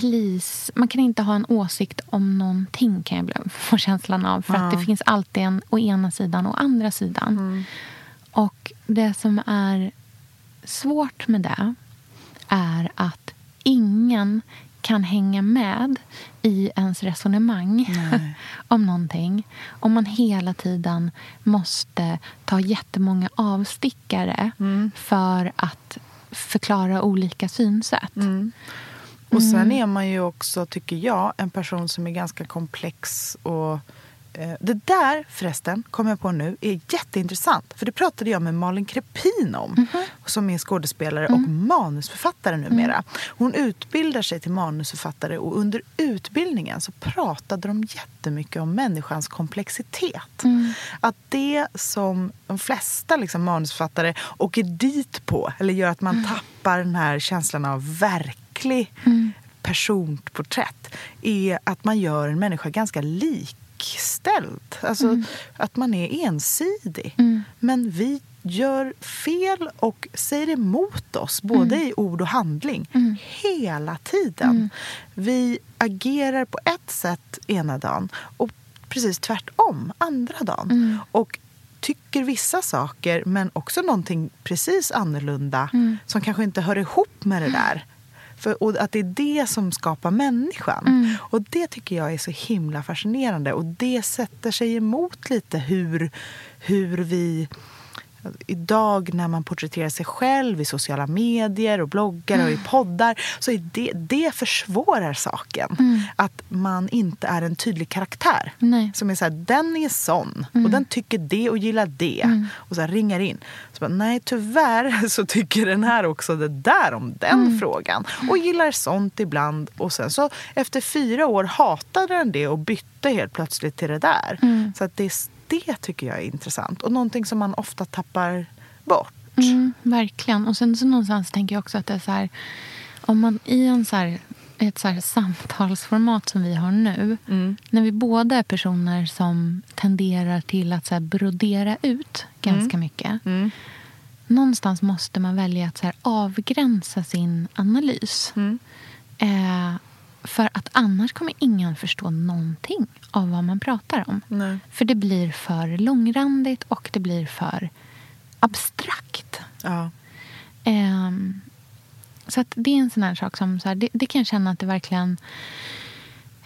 please, man kan inte ha en åsikt om någonting kan jag ibland få känslan av. För att Ja. det finns alltid en å ena sidan och andra sidan. Och det som är svårt med det är att ingen kan hänga med i ens resonemang om någonting. Om man hela tiden måste ta jättemånga avstickare för att förklara olika synsätt. Och sen Mm. är man ju också, tycker jag, en person som är ganska komplex. och eh, Det där förresten, kom jag på nu, är jätteintressant. För det pratade jag med Malin Krepin om. Mhm. Som är skådespelare och Mm. manusförfattare numera. Hon utbildar sig till manusförfattare och under utbildningen så pratade de jättemycket om människans komplexitet. Mm. Att det som de flesta liksom, manusförfattare åker dit på, eller gör att man Mm. tappar den här känslan av verklig personporträtt, är att man gör en människa ganska likställd. Alltså att man är ensidig. Men vi gör fel och säger emot oss, både i ord och handling, hela tiden. Vi agerar på ett sätt ena dagen och precis tvärtom andra dagen. Och tycker vissa saker, men också någonting precis annorlunda som kanske inte hör ihop med det där För, och att det är det som skapar människan. Mm. Och det tycker jag är så himla fascinerande. Och det sätter sig emot lite hur, hur vi Idag när man porträtterar sig själv i sociala medier och bloggar och i poddar så är det, det försvårar saken. Att man inte är en tydlig karaktär. Nej. Som är så här, den är sån och den tycker det och gillar det. Och så här, ringar in. Så bara, nej, tyvärr så tycker den här också det där om den frågan. Och gillar sånt ibland. Och sen så efter fyra år hatade den det och bytte helt plötsligt till det där. Så att det, det tycker jag är intressant. Och någonting som man ofta tappar bort. Mm, verkligen. Och sen så någonstans tänker jag också att det är så här... Om man i en så här, ett så här samtalsformat som vi har nu. När vi båda är personer som tenderar till att så brodera ut ganska mycket. Någonstans måste man välja att så avgränsa sin analys. Eh, för att annars kommer ingen förstå någonting av vad man pratar om. Nej. För det blir för långrandigt och det blir för abstrakt. Ja. Ehm, så att det är en sån här sak som... Så här, det, det kan jag känna att det verkligen...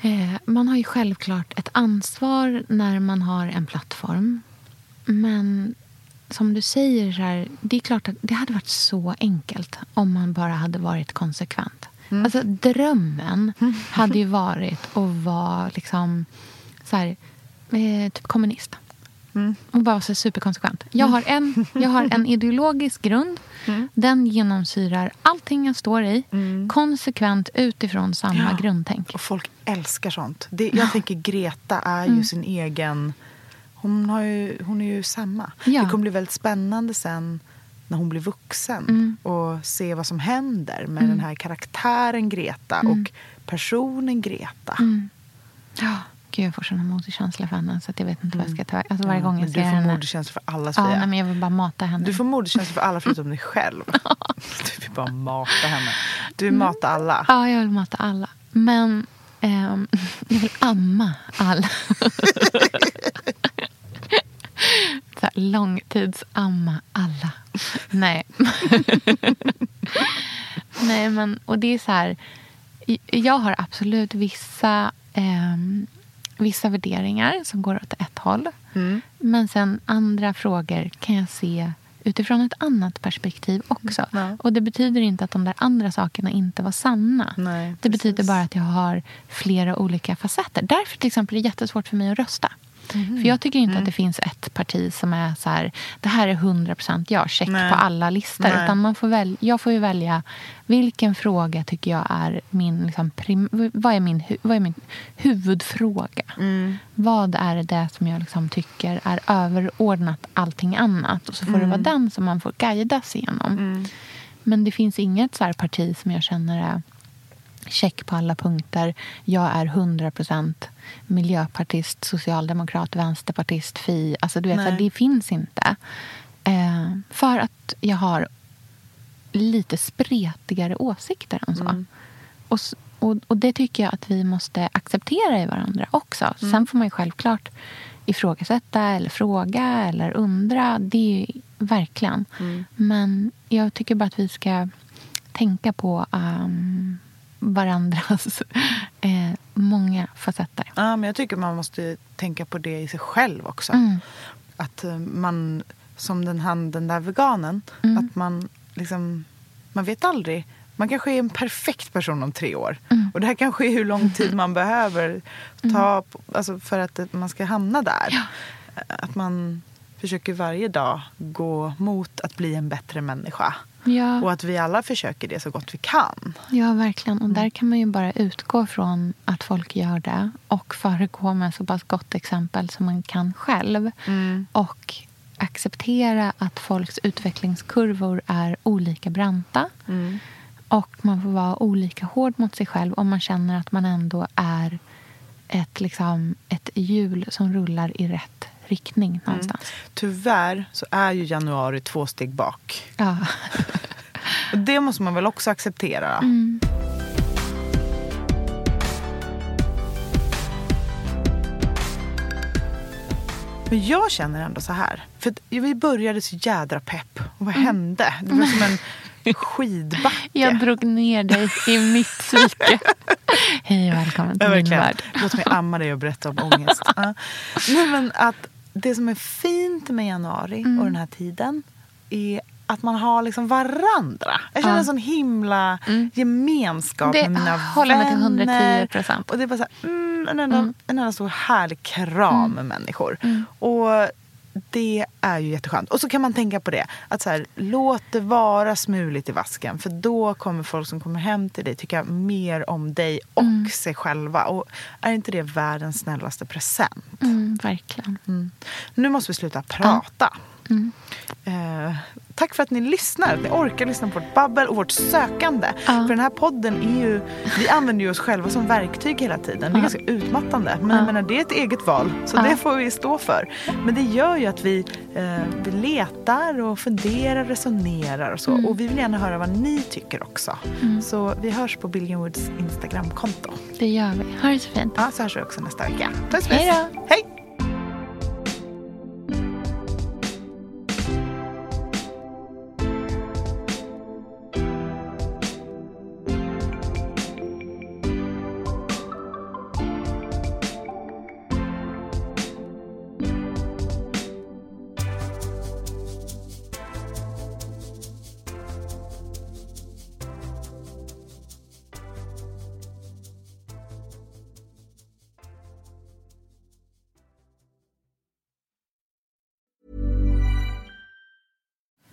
Eh, man har ju självklart ett ansvar när man har en plattform. Men som du säger, så här, det är klart att det hade varit så enkelt om man bara hade varit konsekvent. Alltså, drömmen hade ju varit att vara liksom, så här, eh, typ kommunist. Och bara så superkonsekvent. Jag har, en, jag har en ideologisk grund. Den genomsyrar allting jag står i. Konsekvent utifrån samma Ja. grundtänk. Och folk älskar sånt. Det, jag tänker Greta är ju sin egen... Hon, har ju, hon är ju samma. Ja. Det kommer bli väldigt spännande sen när hon blir vuxen och se vad som händer med den här karaktären Greta och personen Greta. Ja. Gud, jag får sån moderkänsla för henne så att jag vet inte vad jag ska ta Alltså varje Ja, gång jag du ser får henne. moderkänsla för alla Ja, Sofia. nej, men jag vill bara mata henne. Du får moderkänsla för alla förutom dig själv. Du vill bara mata henne. Du vill mata alla. Ja, jag vill mata alla. Men ehm, jag vill amma alla. Så här, långtidsamma alla. Nej. Nej, men och det är så här. Jag har absolut vissa, ehm, vissa värderingar som går åt ett håll. Men sen andra frågor kan jag se utifrån ett annat perspektiv också. Ja. Och det betyder inte att de där andra sakerna inte var sanna. Nej, det betyder bara att jag har flera olika facetter. Därför till exempel är det jättesvårt för mig att rösta. Mhm. För jag tycker inte Mm. att det finns ett parti som är så här, det här är 100% jag, check Nej. på alla listor. Nej. Utan man får väl, jag får ju välja vilken fråga tycker jag är min, liksom, prim, vad, är min, vad är min huvudfråga. Mm. Vad är det som jag liksom tycker är överordnat allting annat? Och så får det Mm. vara den som man får guidas igenom. Men det finns inget så här parti som jag känner är check på alla punkter. Jag är 100% miljöpartist, socialdemokrat, vänsterpartist, fi. Alltså, du vet, så här, det finns inte. Eh, för att jag har lite spretigare åsikter än så. Och, s- och, och det tycker jag att vi måste acceptera i varandra också. Sen får man ju självklart ifrågasätta eller fråga eller undra. Det är ju verkligen. Men jag tycker bara att vi ska tänka på um, varandras eh, många facetter. Ja, men jag tycker man måste tänka på det i sig själv också. Mm. Att eh, man, som den, han, den där veganen, Mm. att man liksom, man vet aldrig. Man kanske är en perfekt person om tre år. Mm. Och det här kanske är hur lång tid man behöver ta på, alltså för att det- man ska hamna där. Att man försöker varje dag gå mot att bli en bättre människa. Ja. Och att vi alla försöker det så gott vi kan. Ja, verkligen. Och där kan man ju bara utgå från att folk gör det och föregå med så pass gott exempel som man kan själv. Och acceptera att folks utvecklingskurvor är olika branta. Och man får vara olika hård mot sig själv om man känner att man ändå är ett, liksom, ett hjul som rullar i rätt riktning någonstans. Tyvärr så är ju januari två steg bak. Ja. Det måste man väl också acceptera. Men jag känner ändå så här. För vi började så jädra pepp. Och vad hände? Det var som en skidbacke. Jag drog ner dig i mitt psyke. Hej och välkommen till Ja, min värld. Låt mig amma dig och berätta om ångest. Nej, men att det som är fint med januari Mm. och den här tiden är att man har liksom varandra. Jag känner Ja. en sån himla gemenskap Det med mina håller mig till vänner. 110%. Och det är bara så här, mm, en, enda, en enda stor härlig kram med människor. Och det är ju jätteskönt. Och så kan man tänka på det. Att så här, låt det vara smuligt i vasken. För då kommer folk som kommer hem till dig tycka mer om dig och sig själva. Och är inte det världens snällaste present? Mm, verkligen. Nu måste vi sluta prata. Eh, tack för att ni lyssnar. Att ni orkar lyssna på vårt babbel och vårt sökande. För den här podden är ju... Vi använder ju oss själva som verktyg hela tiden. Det är ganska utmattande. Men jag menar, det är ett eget val. Så det får vi stå för. Men det gör ju att vi, eh, vi letar och funderar, resonerar och så. Och vi vill gärna höra vad ni tycker också. Så vi hörs på Billion Woods Instagramkonto. Det gör vi. Ha det så fint. Ja, så hörs vi också nästa vecka. Puss puss. Hej då. Hej!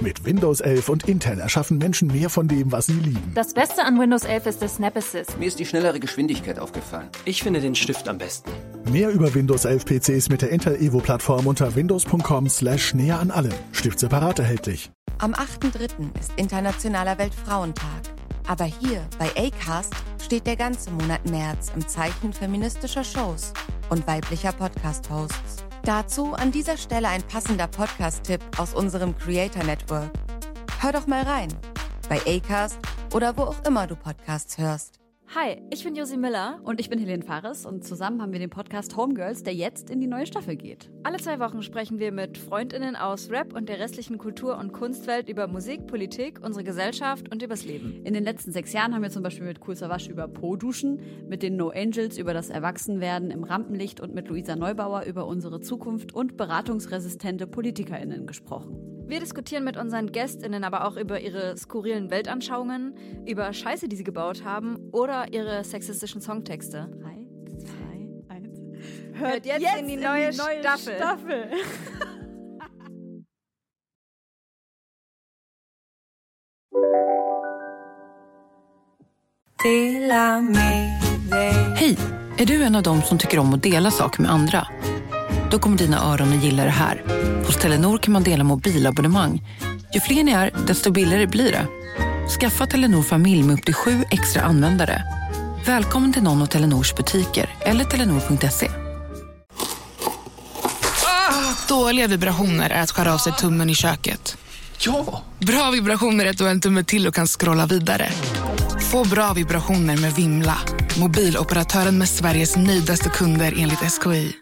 Mit Windows 11 und Intel erschaffen Menschen mehr von dem, was sie lieben. Das Beste an Windows 11 ist der Snap Assist. Mir ist die schnellere Geschwindigkeit aufgefallen. Ich finde den Stift am besten. Mehr über Windows 11 PCs mit der Intel Evo-Plattform unter windows.com slash näher an allem. Stift separat erhältlich. Am 8.3. ist Internationaler Weltfrauentag. Aber hier bei ACAST steht der ganze Monat März im Zeichen feministischer Shows und weiblicher Podcast-Hosts. Dazu an dieser Stelle ein passender Podcast-Tipp aus unserem Creator Network. Hör doch mal rein. Bei ACAST oder wo auch immer du Podcasts hörst. Hi, ich bin Josi Miller. Und ich bin Helene Fares und zusammen haben wir den Podcast Homegirls, der jetzt in die neue Staffel geht. Alle zwei Wochen sprechen wir mit FreundInnen aus Rap und der restlichen Kultur- und Kunstwelt über Musik, Politik, unsere Gesellschaft und übers Leben. In den letzten sechs Jahren haben wir zum Beispiel mit Cool Savage über Po-Duschen, mit den No Angels über das Erwachsenwerden im Rampenlicht und mit Luisa Neubauer über unsere Zukunft und beratungsresistente PolitikerInnen gesprochen. Wir diskutieren mit unseren GästInnen aber auch über ihre skurrilen Weltanschauungen, über Scheiße, die sie gebaut haben oder ihre sexistischen Songtexte. Drei, zwei, eins. Hört jetzt, jetzt in, die neue, in die neue Staffel. Staffel. Hej! Är du en av dem som tycker om att dela saker med andra? Då kommer dina öron att gilla det här. Hos Telenor kan man dela mobilabonnemang. Ju fler ni är, desto billigare blir det. Skaffa Telenor familj med upp till sju extra användare. Välkommen till någon av Telenors butiker eller telenor.se. Ah, dåliga vibrationer är att skära av sig tummen i köket. Ja! Bra vibrationer är att du har en tumme till och kan scrolla vidare. Få bra vibrationer med Vimla. Mobiloperatören med Sveriges nöjdaste kunder enligt SKI.